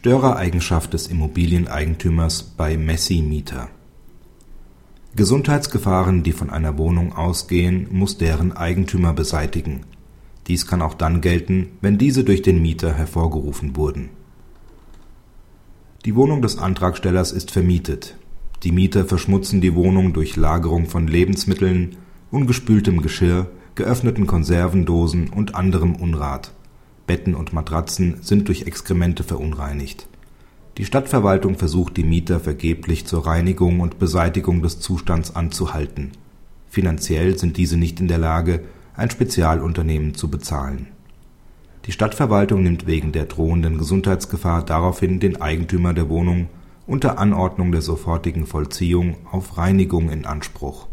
Störereigenschaft des Immobilieneigentümers bei Messi-Mieter Gesundheitsgefahren, die von einer Wohnung ausgehen, muss deren Eigentümer beseitigen. Dies kann auch dann gelten, wenn diese durch den Mieter hervorgerufen wurden. Die Wohnung des Antragstellers ist vermietet. Die Mieter verschmutzen die Wohnung durch Lagerung von Lebensmitteln, ungespültem Geschirr, geöffneten Konservendosen und anderem Unrat. Betten und Matratzen sind durch Exkremente verunreinigt. Die Stadtverwaltung versucht die Mieter vergeblich zur Reinigung und Beseitigung des Zustands anzuhalten. Finanziell sind diese nicht in der Lage, ein Spezialunternehmen zu bezahlen. Die Stadtverwaltung nimmt wegen der drohenden Gesundheitsgefahr daraufhin den Eigentümer der Wohnung unter Anordnung der sofortigen Vollziehung auf Reinigung in Anspruch.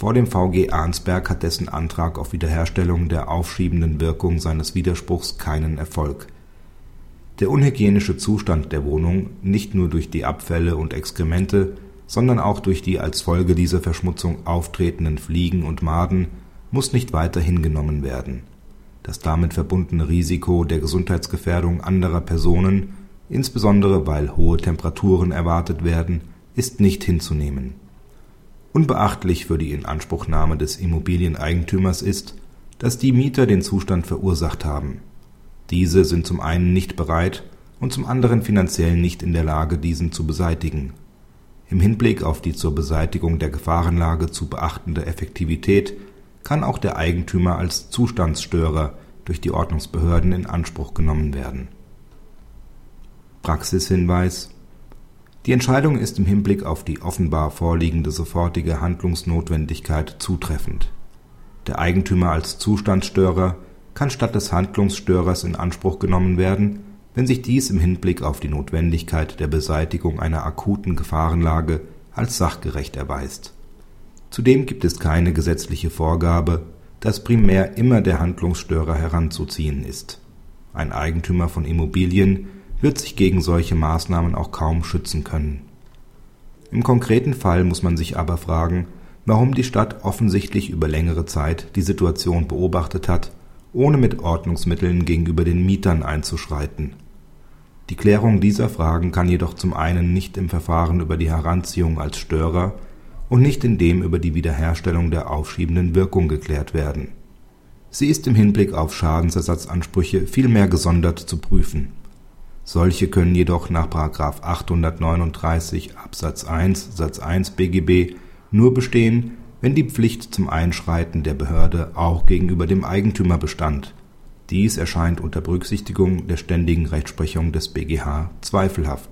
Vor dem VG Arnsberg hat dessen Antrag auf Wiederherstellung der aufschiebenden Wirkung seines Widerspruchs keinen Erfolg. Der unhygienische Zustand der Wohnung, nicht nur durch die Abfälle und Exkremente, sondern auch durch die als Folge dieser Verschmutzung auftretenden Fliegen und Maden, muss nicht weiter hingenommen werden. Das damit verbundene Risiko der Gesundheitsgefährdung anderer Personen, insbesondere weil hohe Temperaturen erwartet werden, ist nicht hinzunehmen. Unbeachtlich für die Inanspruchnahme des Immobilieneigentümers ist, dass die Mieter den Zustand verursacht haben. Diese sind zum einen nicht bereit und zum anderen finanziell nicht in der Lage, diesen zu beseitigen. Im Hinblick auf die zur Beseitigung der Gefahrenlage zu beachtende Effektivität kann auch der Eigentümer als Zustandsstörer durch die Ordnungsbehörden in Anspruch genommen werden. Praxishinweis Die Entscheidung ist im Hinblick auf die offenbar vorliegende sofortige Handlungsnotwendigkeit zutreffend. Der Eigentümer als Zustandsstörer kann statt des Handlungsstörers in Anspruch genommen werden, wenn sich dies im Hinblick auf die Notwendigkeit der Beseitigung einer akuten Gefahrenlage als sachgerecht erweist Zudem gibt es keine gesetzliche Vorgabe, dass primär immer der Handlungsstörer heranzuziehen ist. Ein Eigentümer von Immobilien wird sich gegen solche Maßnahmen auch kaum schützen können. Im konkreten Fall muss man sich aber fragen, warum die Stadt offensichtlich über längere Zeit die Situation beobachtet hat, ohne mit Ordnungsmitteln gegenüber den Mietern einzuschreiten. Die Klärung dieser Fragen kann jedoch zum einen nicht im Verfahren über die Heranziehung als Störer und nicht in dem über die Wiederherstellung der aufschiebenden Wirkung geklärt werden. Sie ist im Hinblick auf Schadensersatzansprüche vielmehr gesondert zu prüfen. Solche können jedoch nach 839 Absatz 1 Satz 1 BGB nur bestehen, wenn die Pflicht zum Einschreiten der Behörde auch gegenüber dem Eigentümer bestand. Dies erscheint unter Berücksichtigung der ständigen Rechtsprechung des BGH zweifelhaft